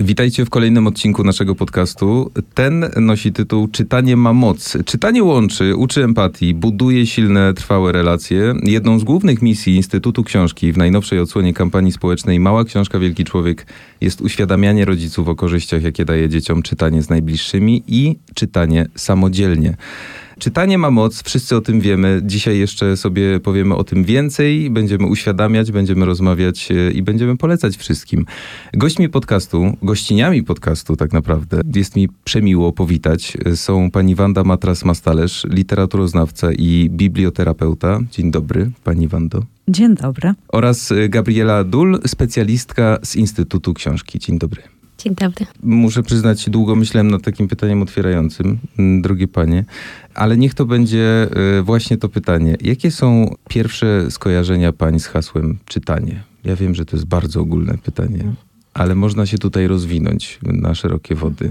Witajcie w kolejnym odcinku naszego podcastu. Ten nosi tytuł Czytanie ma moc. Czytanie łączy, uczy empatii, buduje silne, trwałe relacje. Jedną z głównych misji Instytutu Książki w najnowszej odsłonie kampanii społecznej Mała Książka Wielki Człowiek jest uświadamianie rodziców o korzyściach, jakie daje dzieciom czytanie z najbliższymi i czytanie samodzielnie. Czytanie ma moc, wszyscy o tym wiemy. Dzisiaj jeszcze sobie powiemy o tym więcej, będziemy uświadamiać, będziemy rozmawiać e, i będziemy polecać wszystkim. Gośćmi podcastu, gościniami podcastu tak naprawdę, jest mi przemiło powitać, e, są pani Wanda Matras-Mastalerz, literaturoznawca i biblioterapeuta. Dzień dobry, pani Wando. Dzień dobry. Oraz e, Gabriela Dul, specjalistka z Instytutu Książki. Dzień dobry. Dzień dobry. Muszę przyznać, długo myślałem nad takim pytaniem otwierającym, drogie panie, ale niech to będzie y, właśnie to pytanie. Jakie są pierwsze skojarzenia pań z hasłem czytanie? Ja wiem, że to jest bardzo ogólne pytanie, ale można się tutaj rozwinąć na szerokie wody.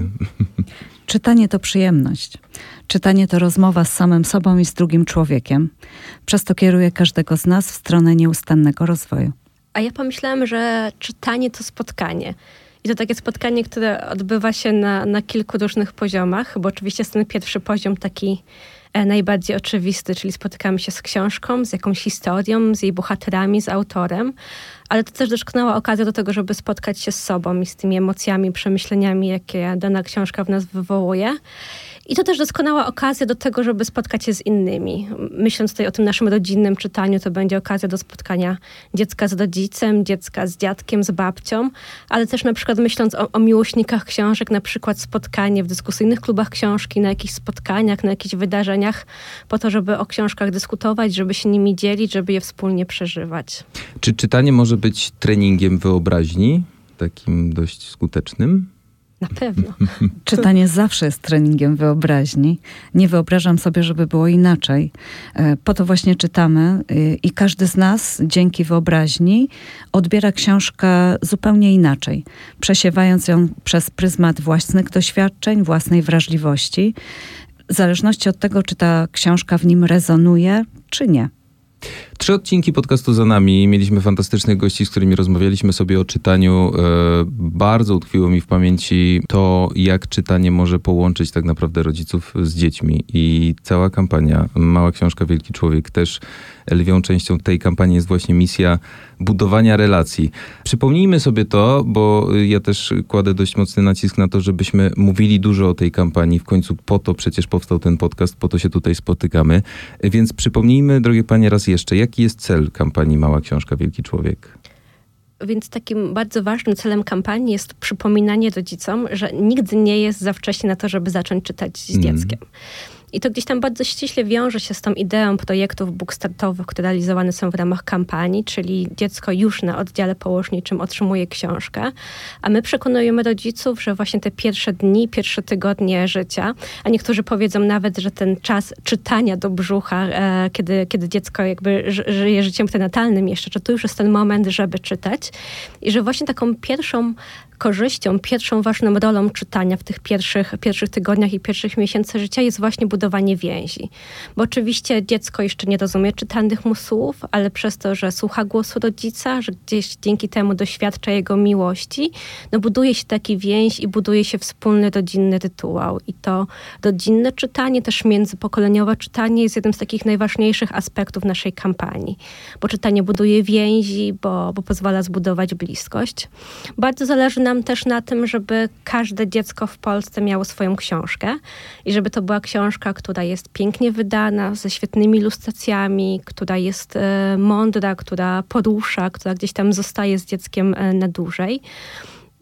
Czytanie to przyjemność. Czytanie to rozmowa z samym sobą i z drugim człowiekiem. Przez to kieruje każdego z nas w stronę nieustannego rozwoju. A ja pomyślałam, że czytanie to spotkanie. I to takie spotkanie, które odbywa się na, na kilku różnych poziomach, bo oczywiście jest ten pierwszy poziom taki e, najbardziej oczywisty, czyli spotykamy się z książką, z jakąś historią, z jej bohaterami, z autorem, ale to też doskonała okazja do tego, żeby spotkać się z sobą i z tymi emocjami, przemyśleniami, jakie dana książka w nas wywołuje. I to też doskonała okazja do tego, żeby spotkać się z innymi. Myśląc tutaj o tym naszym rodzinnym czytaniu, to będzie okazja do spotkania dziecka z rodzicem, dziecka z dziadkiem, z babcią, ale też na przykład myśląc o, o miłośnikach książek, na przykład spotkanie w dyskusyjnych klubach książki, na jakichś spotkaniach, na jakichś wydarzeniach, po to, żeby o książkach dyskutować, żeby się nimi dzielić, żeby je wspólnie przeżywać. Czy czytanie może być treningiem wyobraźni, takim dość skutecznym? Na pewno. Czytanie zawsze jest treningiem wyobraźni. Nie wyobrażam sobie, żeby było inaczej. E, po to właśnie czytamy y, i każdy z nas dzięki wyobraźni odbiera książkę zupełnie inaczej, przesiewając ją przez pryzmat własnych doświadczeń, własnej wrażliwości, w zależności od tego, czy ta książka w nim rezonuje, czy nie. Trzy odcinki podcastu za nami. Mieliśmy fantastycznych gości, z którymi rozmawialiśmy sobie o czytaniu. E, bardzo utkwiło mi w pamięci to, jak czytanie może połączyć tak naprawdę rodziców z dziećmi. I cała kampania Mała Książka Wielki Człowiek też lwią częścią tej kampanii jest właśnie misja budowania relacji. Przypomnijmy sobie to, bo ja też kładę dość mocny nacisk na to, żebyśmy mówili dużo o tej kampanii. W końcu po to przecież powstał ten podcast, po to się tutaj spotykamy. Więc przypomnijmy, drogie panie, raz jeszcze, jaki jest cel kampanii Mała Książka Wielki Człowiek? Więc takim bardzo ważnym celem kampanii jest przypominanie rodzicom, że nigdy nie jest za wcześnie na to, żeby zacząć czytać z mm. I to gdzieś tam bardzo ściśle wiąże się z tą ideą projektów bookstartowych, które realizowane są w ramach kampanii, czyli dziecko już na oddziale położniczym otrzymuje książkę, a my przekonujemy rodziców, że właśnie te pierwsze dni, pierwsze tygodnie życia, a niektórzy powiedzą nawet, że ten czas czytania do brzucha, e, kiedy, kiedy dziecko jakby żyje życiem prenatalnym jeszcze, że to już jest ten moment, żeby czytać. I że właśnie taką pierwszą korzyścią, pierwszą ważną rolą czytania w tych pierwszych, pierwszych tygodniach i pierwszych miesięcy życia jest właśnie budowanie więzi. Bo oczywiście dziecko jeszcze nie rozumie czytanych mu słów, ale przez to, że słucha głosu rodzica, że gdzieś dzięki temu doświadcza jego miłości, no buduje się taki więź i buduje się wspólny rodzinny rytuał. I to rodzinne czytanie, też międzypokoleniowe czytanie jest jednym z takich najważniejszych aspektów naszej kampanii. Bo czytanie buduje więzi, bo, bo pozwala zbudować bliskość. Bardzo zależy nam też na tym, żeby każde dziecko w Polsce miało swoją książkę i żeby to była książka, która jest pięknie wydana, ze świetnymi ilustracjami, która jest e, mądra, która porusza, która gdzieś tam zostaje z dzieckiem e, na dłużej.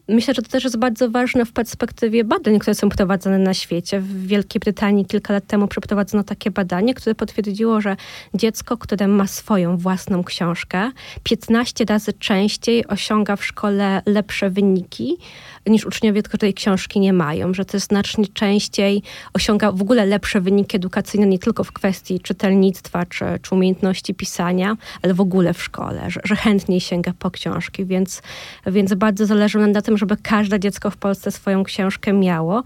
Myślę, że to też jest bardzo ważne w perspektywie badań, które są prowadzone na świecie. W Wielkiej Brytanii kilka lat temu przeprowadzono takie badanie, które potwierdziło, że dziecko, które ma swoją własną książkę, 15 razy częściej osiąga w szkole lepsze wyniki niż uczniowie, którzy tej książki nie mają, że to znacznie częściej osiąga w ogóle lepsze wyniki edukacyjne nie tylko w kwestii czytelnictwa czy, czy umiejętności pisania, ale w ogóle w szkole, że, że chętniej sięga po książki, więc, więc bardzo zależy nam na tym, żeby każde dziecko w Polsce swoją książkę miało.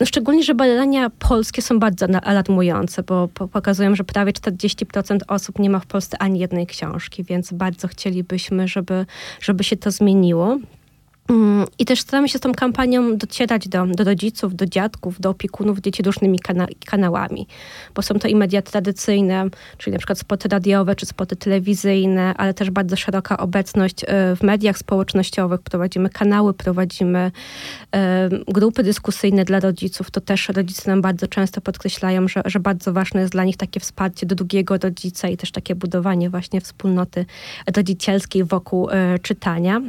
No szczególnie, że badania polskie są bardzo alarmujące, bo pokazują, że prawie 40% osób nie ma w Polsce ani jednej książki, więc bardzo chcielibyśmy, żeby, żeby się to zmieniło. Mm, I też staramy się z tą kampanią docierać do, do rodziców, do dziadków, do opiekunów dzieci różnymi kana kanałami, bo są to i media tradycyjne, czyli na przykład spoty radiowe czy spoty telewizyjne, ale też bardzo szeroka obecność e, w mediach społecznościowych. Prowadzimy kanały, prowadzimy e, grupy dyskusyjne dla rodziców. To też rodzice nam bardzo często podkreślają, że, że bardzo ważne jest dla nich takie wsparcie do drugiego rodzica i też takie budowanie właśnie wspólnoty rodzicielskiej wokół e, czytania.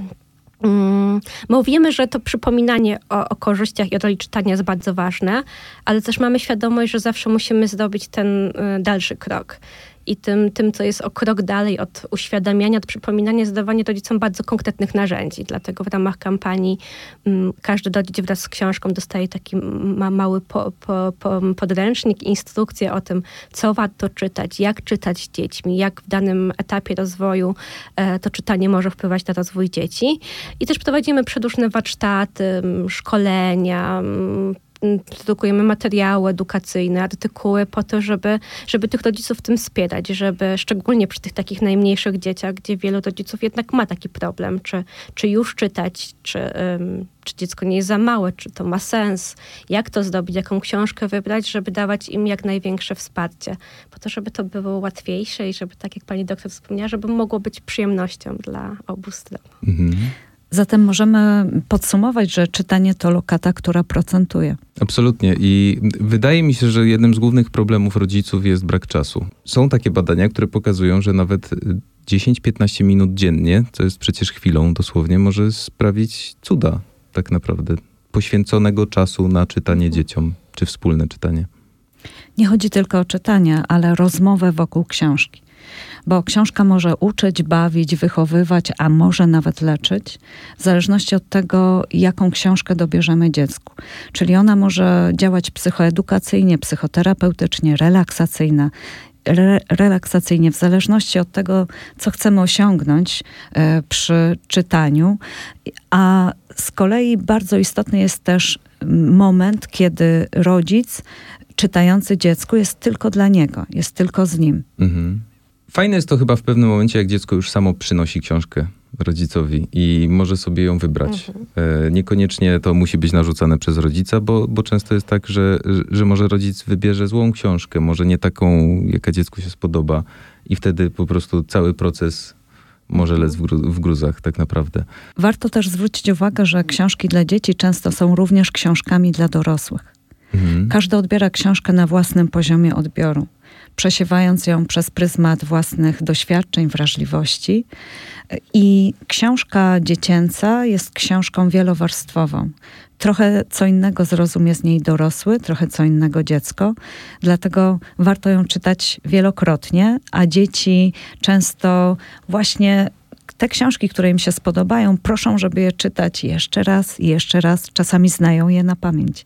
Mm, bo wiemy, że to przypominanie o, o, korzyściach i o roli czytania jest bardzo ważne, ale też mamy świadomość, że zawsze musimy zrobić ten y, dalszy krok i tym, tym, co jest o krok dalej od uświadamiania, od przypominania, zadawanie rodzicom bardzo konkretnych narzędzi. Dlatego w ramach kampanii um, każdy rodzic wraz z książką dostaje taki ma mały po, po, po podręcznik, instrukcję o tym, co warto czytać, jak czytać z dziećmi, jak w danym etapie rozwoju e, to czytanie może wpływać na rozwój dzieci. I też prowadzimy przedłużne warsztaty, szkolenia, produkujemy materiały edukacyjne, artykuły po to, żeby, żeby tych rodziców w tym wspierać, żeby szczególnie przy tych takich najmniejszych dzieciach, gdzie wielu rodziców jednak ma taki problem, czy, czy już czytać, czy, um, czy dziecko nie jest za małe, czy to ma sens, jak to zrobić, jaką książkę wybrać, żeby dawać im jak największe wsparcie, po to, żeby to było łatwiejsze i żeby, tak jak pani doktor wspomniała, żeby mogło być przyjemnością dla obu stron. Mhm. Zatem możemy podsumować, że czytanie to lokata, która procentuje. Absolutnie. I wydaje mi się, że jednym z głównych problemów rodziców jest brak czasu. Są takie badania, które pokazują, że nawet 10-15 minut dziennie, co jest przecież chwilą dosłownie, może sprawić cuda tak naprawdę. Poświęconego czasu na czytanie mhm. dzieciom, czy wspólne czytanie. Nie chodzi tylko o czytanie, ale rozmowę wokół książki bo książka może uczyć, bawić, wychowywać, a może nawet leczyć, w zależności od tego, jaką książkę dobierzemy dziecku. Czyli ona może działać psychoedukacyjnie, psychoterapeutycznie, relaksacyjna, re, relaksacyjnie, w zależności od tego, co chcemy osiągnąć e, przy czytaniu. A z kolei bardzo istotny jest też moment, kiedy rodzic czytający dziecku jest tylko dla niego, jest tylko z nim. Mhm. Fajne jest to chyba w pewnym momencie, jak dziecko już samo przynosi książkę rodzicowi i może sobie ją wybrać. Mhm. E, niekoniecznie to musi być narzucane przez rodzica, bo, bo często jest tak, że, że może rodzic wybierze złą książkę, może nie taką, jaka dziecku się spodoba i wtedy po prostu cały proces może lec w, gru, w gruzach tak naprawdę. Warto też zwrócić uwagę, że książki dla dzieci często są również książkami dla dorosłych. Mhm. Każdy odbiera książkę na własnym poziomie odbioru przesiewając ją przez pryzmat własnych doświadczeń, wrażliwości. I książka dziecięca jest książką wielowarstwową. Trochę co innego zrozumie z niej dorosły, trochę co innego dziecko, dlatego warto ją czytać wielokrotnie, a dzieci często właśnie te książki, które im się spodobają, proszą, żeby je czytać jeszcze raz i jeszcze raz. Czasami znają je na pamięć.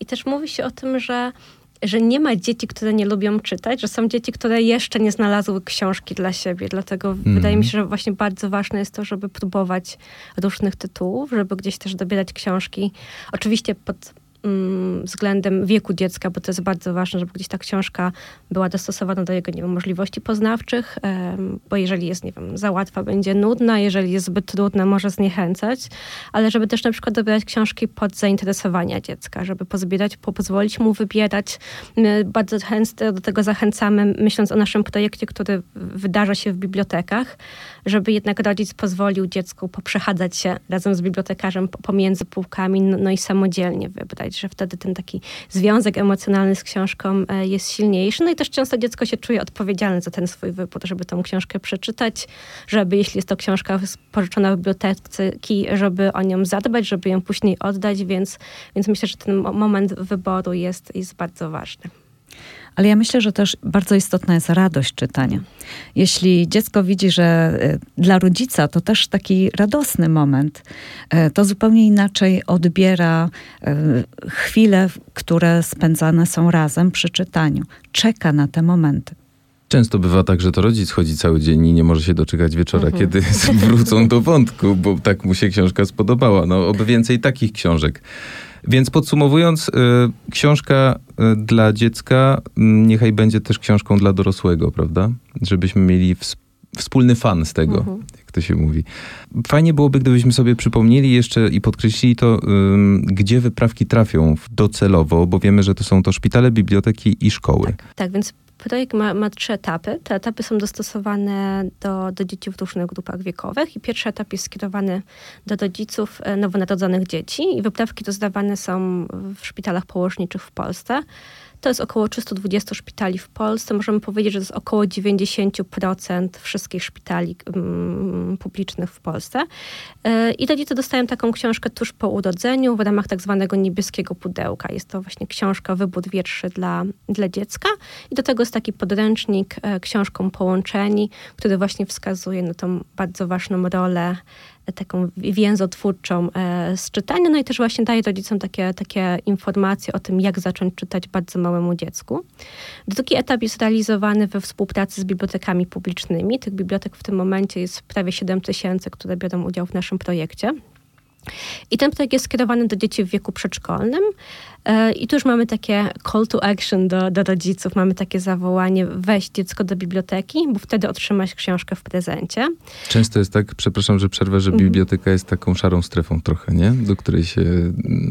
I też mówi się o tym, że że nie ma dzieci, które nie lubią czytać, że są dzieci, które jeszcze nie znalazły książki dla siebie. Dlatego mm. wydaje mi się, że właśnie bardzo ważne jest to, żeby próbować różnych tytułów, żeby gdzieś też dobierać książki. Oczywiście pod względem wieku dziecka, bo to jest bardzo ważne, żeby gdzieś ta książka była dostosowana do jego nie wiem, możliwości poznawczych, bo jeżeli jest, nie wiem, za łatwa, będzie nudna, jeżeli jest zbyt trudna, może zniechęcać, ale żeby też na przykład dobierać książki pod zainteresowania dziecka, żeby pozbierać, pozwolić mu wybierać. My bardzo chętnie do tego zachęcamy, myśląc o naszym projekcie, który wydarza się w bibliotekach, żeby jednak rodzic pozwolił dziecku poprzechadzać się razem z bibliotekarzem pomiędzy półkami, no, no i samodzielnie wybrać, że wtedy ten taki związek emocjonalny z książką e, jest silniejszy. No i też często dziecko się czuje odpowiedzialne za ten swój wybór, żeby tą książkę przeczytać, żeby jeśli jest to książka pożyczona w biblioteki, żeby o nią zadbać, żeby ją później oddać, więc, więc myślę, że ten moment wyboru jest, jest bardzo ważny. Ale ja myślę, że też bardzo istotna jest radość czytania. Jeśli dziecko widzi, że e, dla rodzica to też taki radosny moment, e, to zupełnie inaczej odbiera e, chwile, które spędzane są razem przy czytaniu. Czeka na te momenty. Często bywa tak, że to rodzic chodzi cały dzień i nie może się doczekać wieczora, mhm. kiedy wrócą do wątku, bo tak mu się książka spodobała. No, oby więcej takich książek. Więc podsumowując, y, książka y, dla dziecka y, niechaj będzie też książką dla dorosłego, prawda? Żebyśmy mieli wspólny fan z tego, Mhm. jak to się mówi. Fajnie byłoby, gdybyśmy sobie przypomnieli jeszcze i podkreślili to, gdzie wyprawki trafią docelowo, bo wiemy, że to są to szpitale, biblioteki i szkoły. Tak, więc projekt ma, ma trzy etapy. Te etapy są dostosowane do, do dzieci w różnych grupach wiekowych i pierwszy etap jest skierowany do rodziców e, nowonarodzonych dzieci i wyprawki rozdawane są w szpitalach położniczych w Polsce. To jest około 320 szpitali w Polsce. Możemy powiedzieć, że to jest około 90% wszystkich szpitali mm, publicznych w Polsce. E, I rodzice dostają taką książkę tuż po urodzeniu w ramach tak zwanego niebieskiego pudełka. Jest to właśnie książka Wybór wierszy dla, dla dziecka. I do tego jest taki podręcznik e, książką Połączeni, który właśnie wskazuje na tą bardzo ważną rolę taką więzotwórczą e, z czytania, no i też właśnie daje rodzicom takie, takie informacje o tym, jak zacząć czytać bardzo małemu dziecku. Drugi etap jest realizowany we współpracy z bibliotekami publicznymi. Tych bibliotek w tym momencie jest prawie 7 tysięcy, które biorą udział w naszym projekcie. I ten projekt jest skierowany do dzieci w wieku przedszkolnym. E, I tu już mamy takie call to action do, do rodziców, mamy takie zawołanie: weź dziecko do biblioteki, bo wtedy otrzymasz książkę w prezencie. Często jest tak, przepraszam, że przerwę, że Mhm. biblioteka jest taką szarą strefą trochę, nie? Do której się,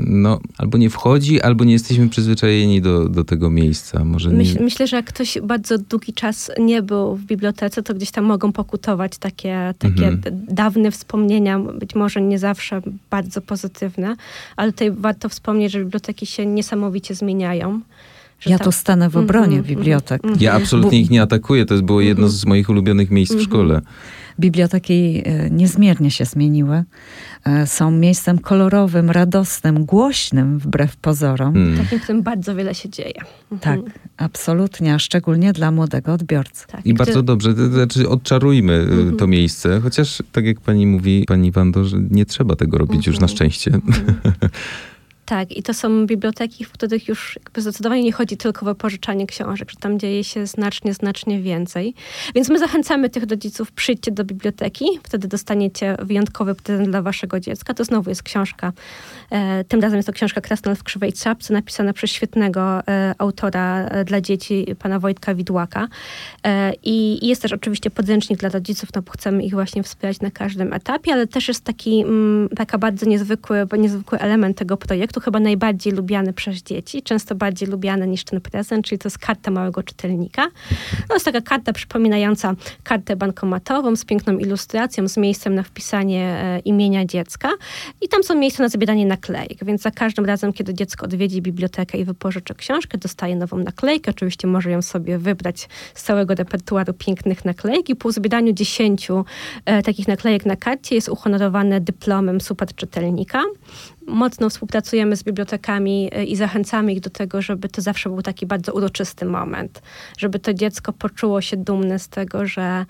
no, albo nie wchodzi, albo nie jesteśmy przyzwyczajeni do, do tego miejsca. Może nie... Myśl, myślę, że jak ktoś bardzo długi czas nie był w bibliotece, to gdzieś tam mogą pokutować takie, takie Mhm. dawne wspomnienia, być może nie zawsze bardzo pozytywne, ale tutaj warto wspomnieć, że biblioteki się niesamowicie zmieniają. Ja tam- tu stanę w obronie Mhm, bibliotek. mhm, Ja absolutnie Bo- ich nie atakuję, to jest było jedno z moich ulubionych miejsc w Mhm. szkole. Biblioteki e, niezmiernie się zmieniły. E, Są miejscem kolorowym, radosnym, głośnym wbrew pozorom. Mm. Takim, w którym bardzo wiele się dzieje. Tak, Mhm. absolutnie, a szczególnie dla młodego odbiorcy. tak. I bardzo który- dobrze, to znaczy odczarujmy y, Mhm. to miejsce, chociaż tak jak pani mówi, pani Wando, że nie trzeba tego robić już na szczęście. Tak, i to są biblioteki, w których już zdecydowanie nie chodzi tylko o wypożyczanie książek, że tam dzieje się znacznie, znacznie więcej. Więc my zachęcamy tych rodziców, przyjdźcie do biblioteki, wtedy dostaniecie wyjątkowy prezent dla waszego dziecka. To znowu jest książka, e, tym razem jest to książka Krasnal w krzywej czapce, napisana przez świetnego e, autora e, dla dzieci, pana Wojtka Widłaka. E, I jest też oczywiście podręcznik dla rodziców, no bo chcemy ich właśnie wspierać na każdym etapie, ale też jest taki, mm, taka bardzo niezwykły, niezwykły element tego projektu, chyba najbardziej lubiany przez dzieci, często bardziej lubiany niż ten prezent, czyli to jest karta małego czytelnika. No jest taka karta przypominająca kartę bankomatową z piękną ilustracją, z miejscem na wpisanie e, imienia dziecka i tam są miejsca na zabieranie naklejek, więc za każdym razem, kiedy dziecko odwiedzi bibliotekę i wypożyczy książkę, dostaje nową naklejkę. Oczywiście może ją sobie wybrać z całego repertuaru pięknych naklejek i po zbieraniu 10 e, takich naklejek na karcie jest uhonorowane dyplomem super czytelnika. Mocno współpracujemy z bibliotekami e, i zachęcamy ich do tego, żeby to zawsze był taki bardzo uroczysty moment, żeby to dziecko poczuło się dumne z tego, że,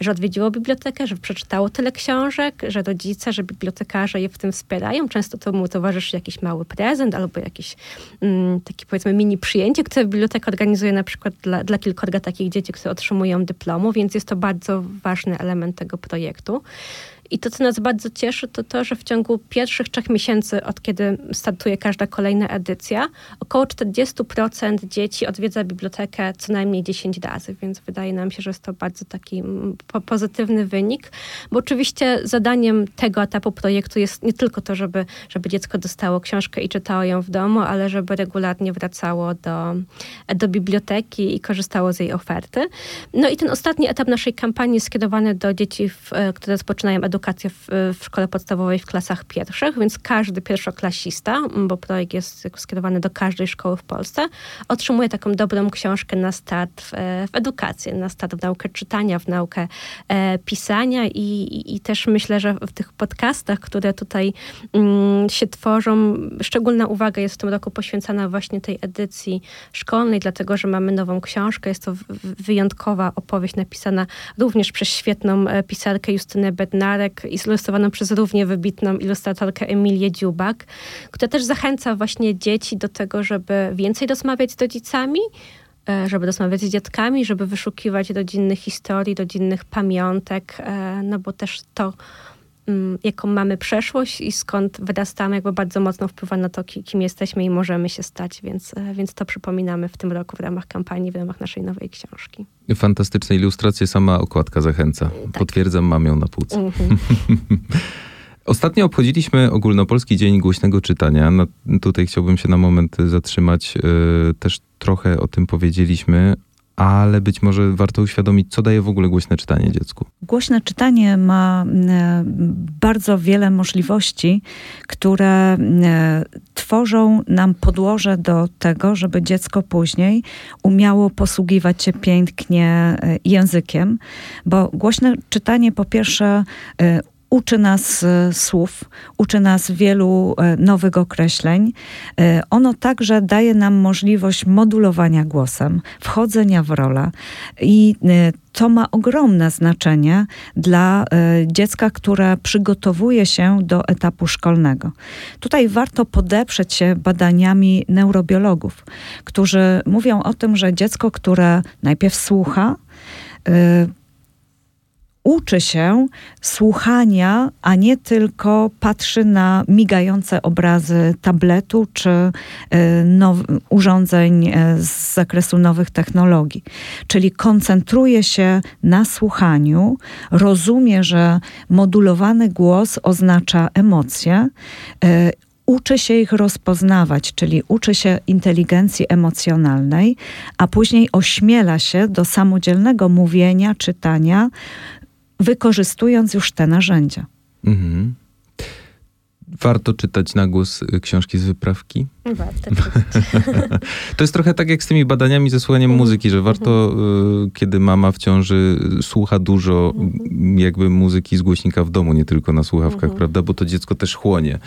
że odwiedziło bibliotekę, że przeczytało tyle książek, że rodzice, że bibliotekarze je w tym wspierają. Często to mu towarzyszy jakiś mały prezent albo jakieś mm, takie powiedzmy mini przyjęcie, które biblioteka organizuje na przykład dla, dla kilkorga takich dzieci, które otrzymują dyplomu, więc jest to bardzo ważny element tego projektu. I to, co nas bardzo cieszy, to to, że w ciągu pierwszych trzech miesięcy, od kiedy startuje każda kolejna edycja, około 40% dzieci odwiedza bibliotekę co najmniej 10 razy, więc wydaje nam się, że jest to bardzo taki mm, po pozytywny wynik, bo oczywiście zadaniem tego etapu projektu jest nie tylko to, żeby, żeby dziecko dostało książkę i czytało ją w domu, ale żeby regularnie wracało do, do biblioteki i korzystało z jej oferty. No i ten ostatni etap naszej kampanii jest skierowany do dzieci, e, które rozpoczynają edukację w, w szkole podstawowej w klasach pierwszych, więc każdy pierwszoklasista, bo projekt jest skierowany do każdej szkoły w Polsce, otrzymuje taką dobrą książkę na start w, w edukację, na start w naukę czytania, w naukę e, pisania i, i, i też myślę, że w tych podcastach, które tutaj mm, się tworzą, szczególna uwaga jest w tym roku poświęcana właśnie tej edycji szkolnej, dlatego że mamy nową książkę. Jest to wyjątkowa opowieść napisana również przez świetną e, pisarkę Justynę Bednarek, ilustrowaną przez równie wybitną ilustratorkę Emilię Dziubak, która też zachęca właśnie dzieci do tego, żeby więcej rozmawiać z rodzicami, e, żeby rozmawiać z dziadkami, żeby wyszukiwać rodzinnych historii, rodzinnych pamiątek, e, no bo też to jaką mamy przeszłość i skąd wyrastamy, jakby bardzo mocno wpływa na to, kim jesteśmy i możemy się stać, więc, e, więc to przypominamy w tym roku w ramach kampanii, w ramach naszej nowej książki. Fantastyczne ilustracje, sama okładka zachęca. Tak. Potwierdzam, mam ją na półce. Mhm. Ostatnio obchodziliśmy Ogólnopolski Dzień Głośnego Czytania. No, tutaj chciałbym się na moment zatrzymać. Yy, też trochę o tym powiedzieliśmy, ale być może warto uświadomić, co daje w ogóle głośne czytanie dziecku. Głośne czytanie ma e, bardzo wiele możliwości, które e, tworzą nam podłoże do tego, żeby dziecko później umiało posługiwać się pięknie e, językiem, bo głośne czytanie po pierwsze uczy nas e, słów, uczy nas wielu e, nowych określeń. E, Ono także daje nam możliwość modulowania głosem, wchodzenia w rolę i to ma ogromne znaczenie dla dziecka, które przygotowuje się do etapu szkolnego. Tutaj warto podeprzeć się badaniami neurobiologów, którzy mówią o tym, że dziecko, które najpierw słucha, uczy się słuchania, a nie tylko patrzy na migające obrazy tabletu czy e, now, urządzeń e, z zakresu nowych technologii. Czyli koncentruje się na słuchaniu, rozumie, że modulowany głos oznacza emocje. e, Uczy się ich rozpoznawać, czyli uczy się inteligencji emocjonalnej, a później ośmiela się do samodzielnego mówienia, czytania, wykorzystując już te narzędzia. Mhm. Warto czytać na głos y, książki z wyprawki. Warto. To jest trochę tak jak z tymi badaniami ze słuchaniem Mhm. muzyki, że warto, y, kiedy mama w ciąży y, słucha dużo Mhm. jakby muzyki z głośnika w domu, nie tylko na słuchawkach, Mhm. prawda? Bo to dziecko też chłonie. Y,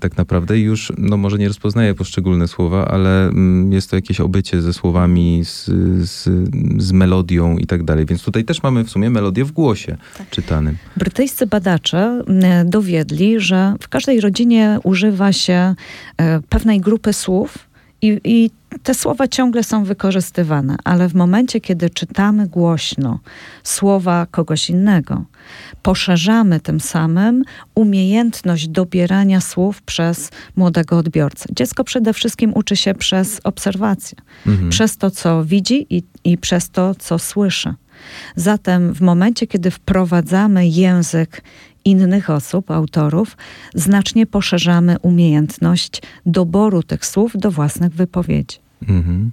Tak naprawdę już, no może nie rozpoznaje poszczególne słowa, ale mm, jest to jakieś obycie ze słowami, z, z, z melodią i tak dalej. Więc tutaj też mamy w sumie melodię w głosie Tak. czytanym. Brytyjscy badacze m, dowiedli, że w każdej rodzinie używa się e, pewnej grupy słów i, i te słowa ciągle są wykorzystywane, ale w momencie, kiedy czytamy głośno słowa kogoś innego, poszerzamy tym samym umiejętność dobierania słów przez młodego odbiorcę. Dziecko przede wszystkim uczy się przez obserwację Mhm. przez to, co widzi i, i przez to, co słyszy. Zatem w momencie, kiedy wprowadzamy język innych osób, autorów, znacznie poszerzamy umiejętność doboru tych słów do własnych wypowiedzi. Mhm.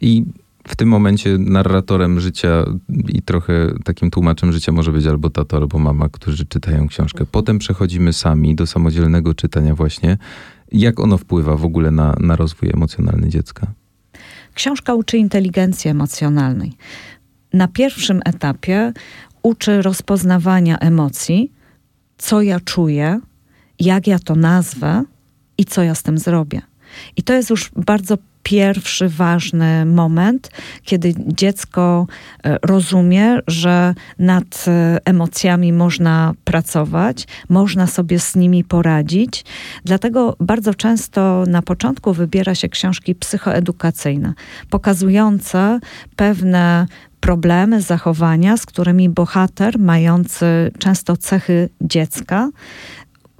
I w tym momencie narratorem życia i trochę takim tłumaczem życia może być albo tato, albo mama, którzy czytają książkę. Potem przechodzimy sami do samodzielnego czytania właśnie. Jak ono wpływa w ogóle na, na rozwój emocjonalny dziecka? Książka uczy inteligencji emocjonalnej. Na pierwszym etapie uczy rozpoznawania emocji, co ja czuję, jak ja to nazwę i co ja z tym zrobię. I to jest już bardzo pierwszy ważny moment, kiedy dziecko e, rozumie, że nad e, emocjami można pracować, można sobie z nimi poradzić. Dlatego bardzo często na początku wybiera się książki psychoedukacyjne, pokazujące pewne problemy, zachowania, z którymi bohater, mający często cechy dziecka,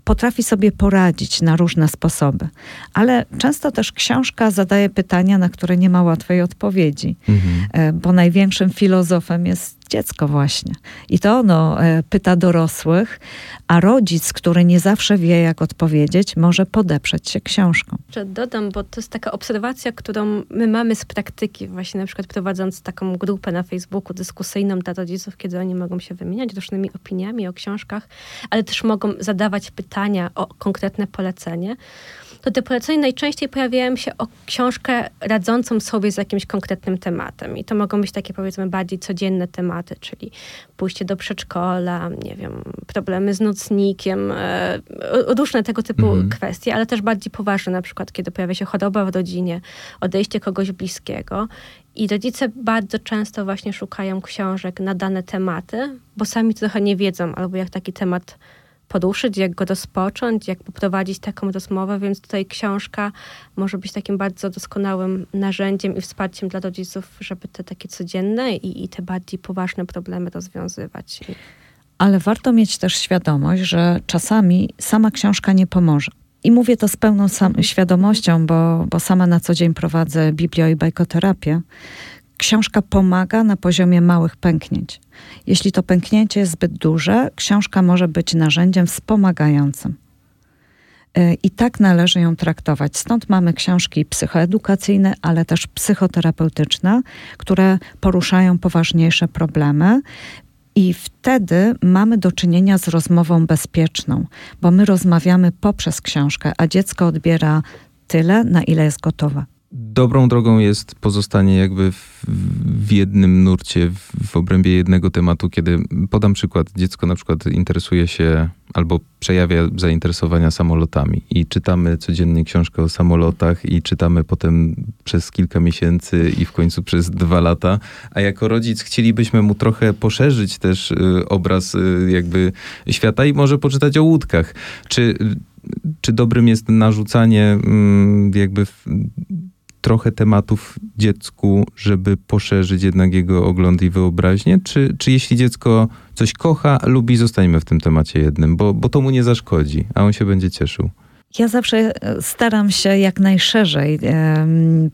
potrafi sobie poradzić na różne sposoby. Ale często też książka zadaje pytania, na które nie ma łatwej odpowiedzi, Mhm. e, bo największym filozofem jest dziecko właśnie. I to ono e, pyta dorosłych, a rodzic, który nie zawsze wie, jak odpowiedzieć, może podeprzeć się książką. Dodam, bo to jest taka obserwacja, którą my mamy z praktyki, właśnie na przykład prowadząc taką grupę na Facebooku dyskusyjną dla rodziców, kiedy oni mogą się wymieniać różnymi opiniami o książkach, ale też mogą zadawać pytania o konkretne polecenie. To te polecenia najczęściej pojawiają się o książkę radzącą sobie z jakimś konkretnym tematem. I to mogą być takie powiedzmy bardziej codzienne tematy, czyli pójście do przedszkola, nie wiem, problemy z nocnikiem, e, różne tego typu Mhm. kwestie, ale też bardziej poważne, na przykład kiedy pojawia się choroba w rodzinie, odejście kogoś bliskiego. I rodzice bardzo często właśnie szukają książek na dane tematy, bo sami trochę nie wiedzą, albo jak taki temat poruszyć, jak go rozpocząć, jak poprowadzić taką rozmowę, więc tutaj książka może być takim bardzo doskonałym narzędziem i wsparciem dla rodziców, żeby te takie codzienne i, i te bardziej poważne problemy rozwiązywać. ale warto mieć też świadomość, że czasami sama książka nie pomoże. I mówię to z pełną świadomością, bo, bo sama na co dzień prowadzę biblio i bajkoterapię. Książka pomaga na poziomie małych pęknięć. Jeśli to pęknięcie jest zbyt duże, książka może być narzędziem wspomagającym. Y, I tak należy ją traktować. Stąd mamy książki psychoedukacyjne, ale też psychoterapeutyczne, które poruszają poważniejsze problemy. I wtedy mamy do czynienia z rozmową bezpieczną, bo my rozmawiamy poprzez książkę, a dziecko odbiera tyle, na ile jest gotowe. Dobrą drogą jest pozostanie jakby w, w jednym nurcie, w, w, obrębie jednego tematu, kiedy podam przykład, dziecko na przykład interesuje się albo przejawia zainteresowania samolotami i czytamy codziennie książkę o samolotach i czytamy potem przez kilka miesięcy i w końcu przez dwa lata, a jako rodzic chcielibyśmy mu trochę poszerzyć też y, obraz y, jakby świata i może poczytać o łódkach. Czy, czy dobrym jest narzucanie y, jakby trochę tematów dziecku, żeby poszerzyć jednak jego ogląd i wyobraźnię? Czy, czy jeśli dziecko coś kocha, lubi, zostańmy w tym temacie jednym, bo, bo to mu nie zaszkodzi, a on się będzie cieszył? Ja zawsze e, staram się jak najszerzej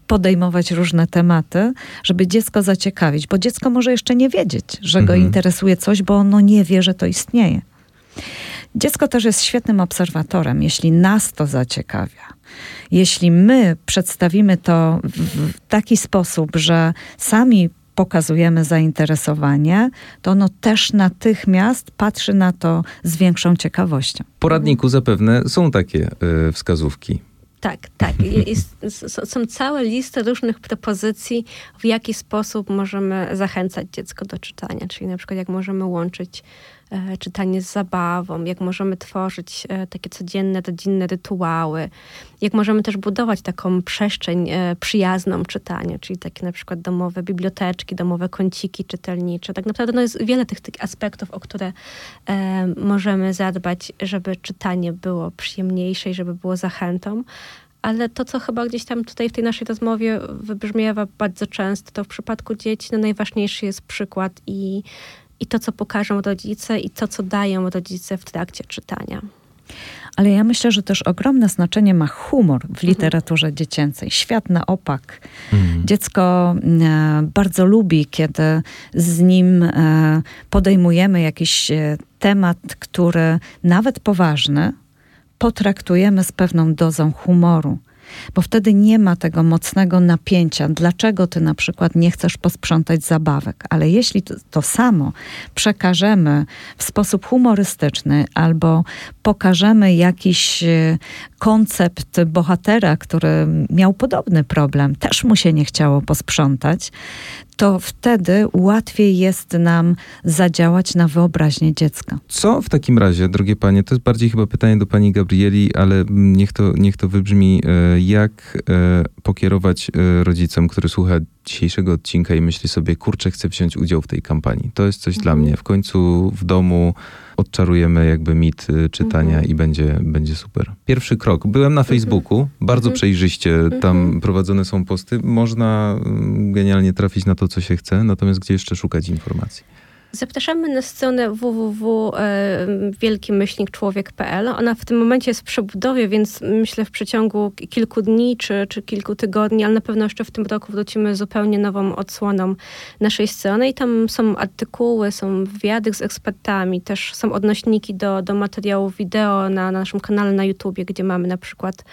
podejmować różne tematy, żeby dziecko zaciekawić, bo dziecko może jeszcze nie wiedzieć, że go mhm. interesuje coś, bo ono nie wie, że to istnieje. Dziecko też jest świetnym obserwatorem, jeśli nas to zaciekawia. Jeśli my przedstawimy to w taki sposób, że sami pokazujemy zainteresowanie, to ono też natychmiast patrzy na to z większą ciekawością. W poradniku zapewne są takie y, wskazówki. Tak, tak. Jest, są całe listy różnych propozycji, w jaki sposób możemy zachęcać dziecko do czytania, czyli na przykład jak możemy łączyć czytanie z zabawą, jak możemy tworzyć e, takie codzienne, rodzinne rytuały, jak możemy też budować taką przestrzeń e, przyjazną czytania, czyli takie na przykład domowe biblioteczki, domowe kąciki czytelnicze. Tak naprawdę no jest wiele tych, tych aspektów, o które możemy zadbać, żeby czytanie było przyjemniejsze i żeby było zachętą. Ale to, co chyba gdzieś tam tutaj w tej naszej rozmowie wybrzmiewa bardzo często, to w przypadku dzieci no najważniejszy jest przykład i i to, co pokażą rodzice, i to, co dają rodzice w trakcie czytania. Ale ja myślę, że też ogromne znaczenie ma humor w mhm. literaturze dziecięcej. Świat na opak. Mhm. Dziecko e, bardzo lubi, kiedy z nim e, podejmujemy jakiś e, temat, który nawet poważny, potraktujemy z pewną dozą humoru bo wtedy nie ma tego mocnego napięcia. Dlaczego ty na przykład nie chcesz posprzątać zabawek? Ale jeśli to, to samo przekażemy w sposób humorystyczny albo pokażemy jakiś e, koncept bohatera, który miał podobny problem, też mu się nie chciało posprzątać, to wtedy łatwiej jest nam zadziałać na wyobraźnię dziecka. Co w takim razie, drogie panie, to jest bardziej chyba pytanie do pani Gabrieli, ale niech to, niech to wybrzmi, e, jak e, pokierować e, rodzicom, który słucha dzisiejszego odcinka i myśli sobie, kurczę, chcę wziąć udział w tej kampanii. To jest coś mhm. dla mnie. W końcu w domu odczarujemy jakby mit czytania mhm. i będzie, będzie super. Pierwszy krok. Byłem na mhm. Facebooku, bardzo mhm. przejrzyście tam mhm. prowadzone są posty. Można mm, genialnie trafić na to, co się chce, natomiast gdzie jeszcze szukać informacji? Zapraszamy na stronę www.wielkimyślnikczłowiek.pl. Ona w tym momencie jest w przebudowie, więc myślę w przeciągu kilku dni czy, czy kilku tygodni, ale na pewno jeszcze w tym roku wrócimy zupełnie nową odsłoną naszej strony i tam są artykuły, są wywiady z ekspertami, też są odnośniki do, do materiałów wideo na, na naszym kanale na YouTubie, gdzie mamy na przykład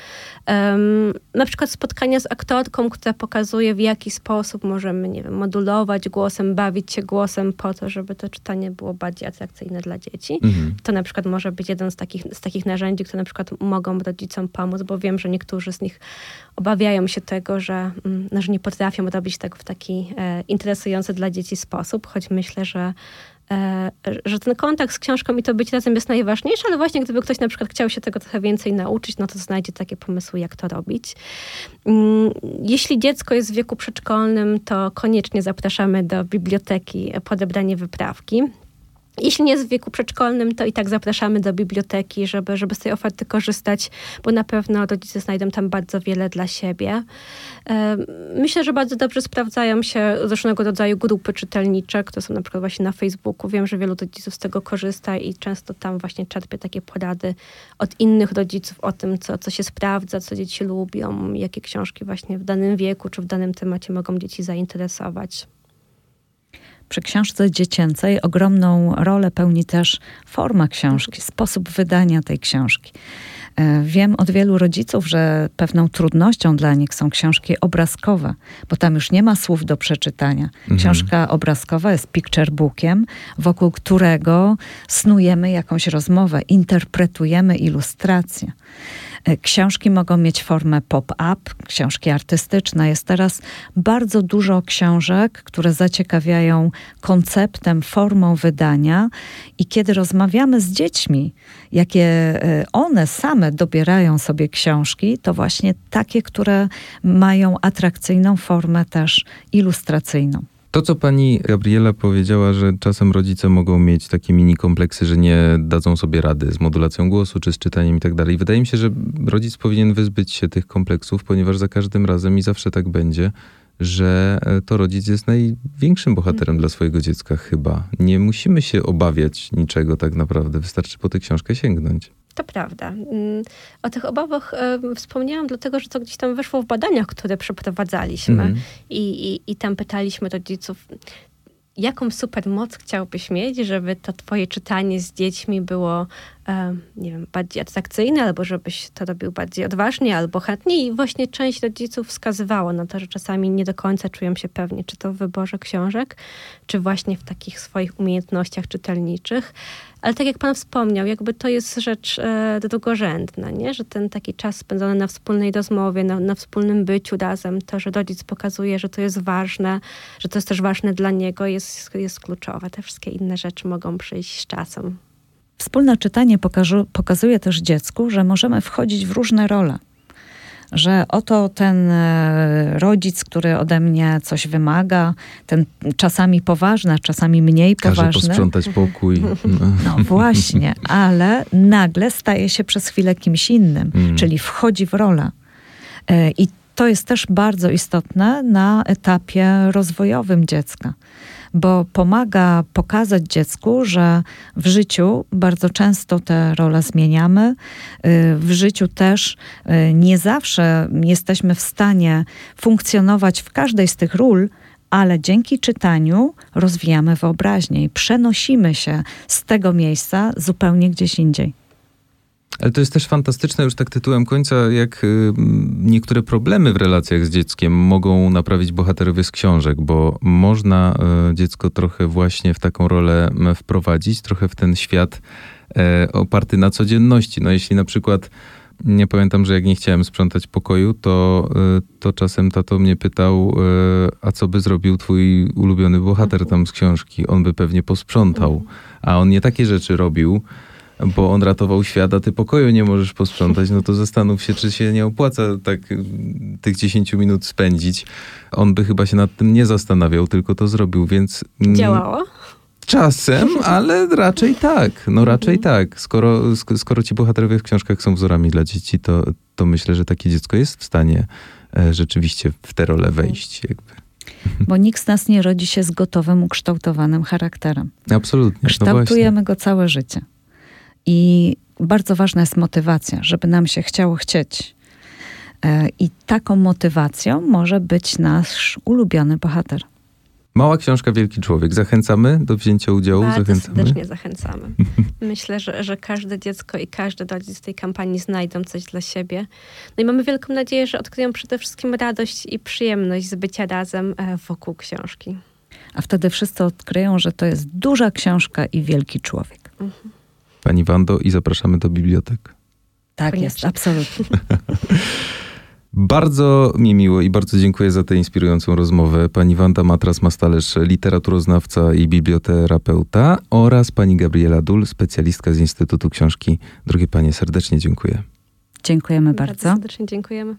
um, na przykład spotkania z aktorką, która pokazuje w jaki sposób możemy, nie wiem, modulować głosem, bawić się głosem po to, żeby żeby to czytanie było bardziej atrakcyjne dla dzieci. Mhm. To na przykład może być jeden z takich, z takich narzędzi, które na przykład mogą rodzicom pomóc, bo wiem, że niektórzy z nich obawiają się tego, że, mm, no, że nie potrafią robić tego w taki e, interesujący dla dzieci sposób, choć myślę, że że ten kontakt z książką i to być razem jest najważniejsze, ale właśnie gdyby ktoś na przykład chciał się tego trochę więcej nauczyć, no to znajdzie takie pomysły, jak to robić. Mm, jeśli dziecko jest w wieku przedszkolnym, to koniecznie zapraszamy do biblioteki po wyprawki. Jeśli nie jest w wieku przedszkolnym, to i tak zapraszamy do biblioteki, żeby, żeby z tej oferty korzystać, bo na pewno rodzice znajdą tam bardzo wiele dla siebie. Myślę, że bardzo dobrze sprawdzają się różnego rodzaju grupy czytelnicze, które są na przykład właśnie na Facebooku. Wiem, że wielu rodziców z tego korzysta i często tam właśnie czerpię takie porady od innych rodziców o tym, co, co się sprawdza, co dzieci lubią, jakie książki właśnie w danym wieku czy w danym temacie mogą dzieci zainteresować. Przy książce dziecięcej ogromną rolę pełni też forma książki, sposób wydania tej książki. E, wiem od wielu rodziców, że pewną trudnością dla nich są książki obrazkowe, bo tam już nie ma słów do przeczytania. Mhm. Książka mhm. obrazkowa jest picture bookiem, wokół którego snujemy jakąś rozmowę, interpretujemy ilustrację. Książki mogą mieć formę pop-up, książki artystyczne. Jest teraz bardzo dużo książek, które zaciekawiają konceptem, formą wydania. I kiedy rozmawiamy z dziećmi, jakie e, one same dobierają sobie książki, to właśnie takie, które mają atrakcyjną formę też ilustracyjną. To, co pani Gabriela powiedziała, że czasem rodzice mogą mieć takie mini kompleksy, że nie dadzą sobie rady z modulacją głosu czy z czytaniem i tak dalej. Wydaje mi się, że rodzic powinien wyzbyć się tych kompleksów, ponieważ za każdym razem i zawsze tak będzie, że e, to rodzic jest największym bohaterem dla swojego dziecka chyba. Nie musimy się obawiać niczego tak naprawdę, wystarczy po tę książkę sięgnąć. To prawda. Mm, o tych obawach wspomniałam, dlatego że to gdzieś tam wyszło w badaniach, które przeprowadzaliśmy. Mm. I, i, I tam pytaliśmy rodziców, jaką super moc chciałbyś mieć, żeby to twoje czytanie z dziećmi było, nie wiem, bardziej atrakcyjne, albo żebyś to robił bardziej odważnie, albo chętnie. I właśnie część rodziców wskazywała na to, że czasami nie do końca czują się pewni, czy to w wyborze książek, czy właśnie w takich swoich umiejętnościach czytelniczych. Ale tak jak pan wspomniał, jakby to jest rzecz e, drugorzędna, nie? że ten taki czas spędzony na wspólnej rozmowie, na, na wspólnym byciu razem, to, że rodzic pokazuje, że to jest ważne, że to jest też ważne dla niego, jest, jest kluczowe. Te wszystkie inne rzeczy mogą przyjść z czasem. Wspólne czytanie pokażu, pokazuje też dziecku, że możemy wchodzić w różne role że oto ten e, rodzic, który ode mnie coś wymaga, ten czasami poważny, czasami mniej Każe poważny. posprzątać pokój. No właśnie, ale nagle staje się przez chwilę kimś innym, mm. czyli wchodzi w rolę. E, I to jest też bardzo istotne na etapie rozwojowym dziecka bo pomaga pokazać dziecku, że w życiu bardzo często te role zmieniamy. Y, w życiu też y, nie zawsze jesteśmy w stanie funkcjonować w każdej z tych ról, ale dzięki czytaniu rozwijamy wyobraźnię i przenosimy się z tego miejsca zupełnie gdzieś indziej. Ale to jest też fantastyczne, już tak tytułem końca, jak y, niektóre problemy w relacjach z dzieckiem mogą naprawić bohaterowie z książek, bo można y, dziecko trochę właśnie w taką rolę wprowadzić, trochę w ten świat e, oparty na codzienności. No jeśli na przykład nie pamiętam, że jak nie chciałem sprzątać pokoju, to, y, to czasem tato mnie pytał, a co by zrobił twój ulubiony bohater tam z książki? On by pewnie posprzątał, a on nie takie rzeczy robił bo on ratował świat, a ty pokoju nie możesz posprzątać, no to zastanów się, czy się nie opłaca tak y, tych 10 minut spędzić. On by chyba się nad tym nie zastanawiał, tylko to zrobił, więc... Mm, Działało? Czasem, ale raczej tak. No raczej mhm. tak. Skoro, skoro ci bohaterowie w książkach są wzorami dla dzieci, to, to myślę, że takie dziecko jest w stanie e, rzeczywiście w tę rolę wejść. Jakby. Bo nikt z nas nie rodzi się z gotowym, ukształtowanym charakterem. Absolutnie. No Kształtujemy no go całe życie. I bardzo ważna jest motywacja, żeby nam się chciało chcieć. E, I taką motywacją może być nasz ulubiony bohater. Mała książka Wielki Człowiek. Zachęcamy do wzięcia udziału? Bardzo zachęcamy. serdecznie zachęcamy. Myślę, że, że każde dziecko i każdy rodzic w tej kampanii znajdą coś dla siebie. No i mamy wielką nadzieję, że odkryją przede wszystkim radość i przyjemność z bycia razem e, wokół książki. A wtedy wszyscy odkryją, że to jest duża książka i wielki człowiek. Mhm. Pani Wando i zapraszamy do bibliotek. Tak jest, absolutnie. Bardzo mi miło i bardzo dziękuję za tę inspirującą rozmowę. Pani Wanda Matras-Mastalerz, literaturoznawca i biblioterapeuta oraz pani Gabriela Dul, specjalistka z Instytutu Książki. Drogie panie, serdecznie dziękuję. Dziękujemy bardzo. Bardzo serdecznie dziękujemy.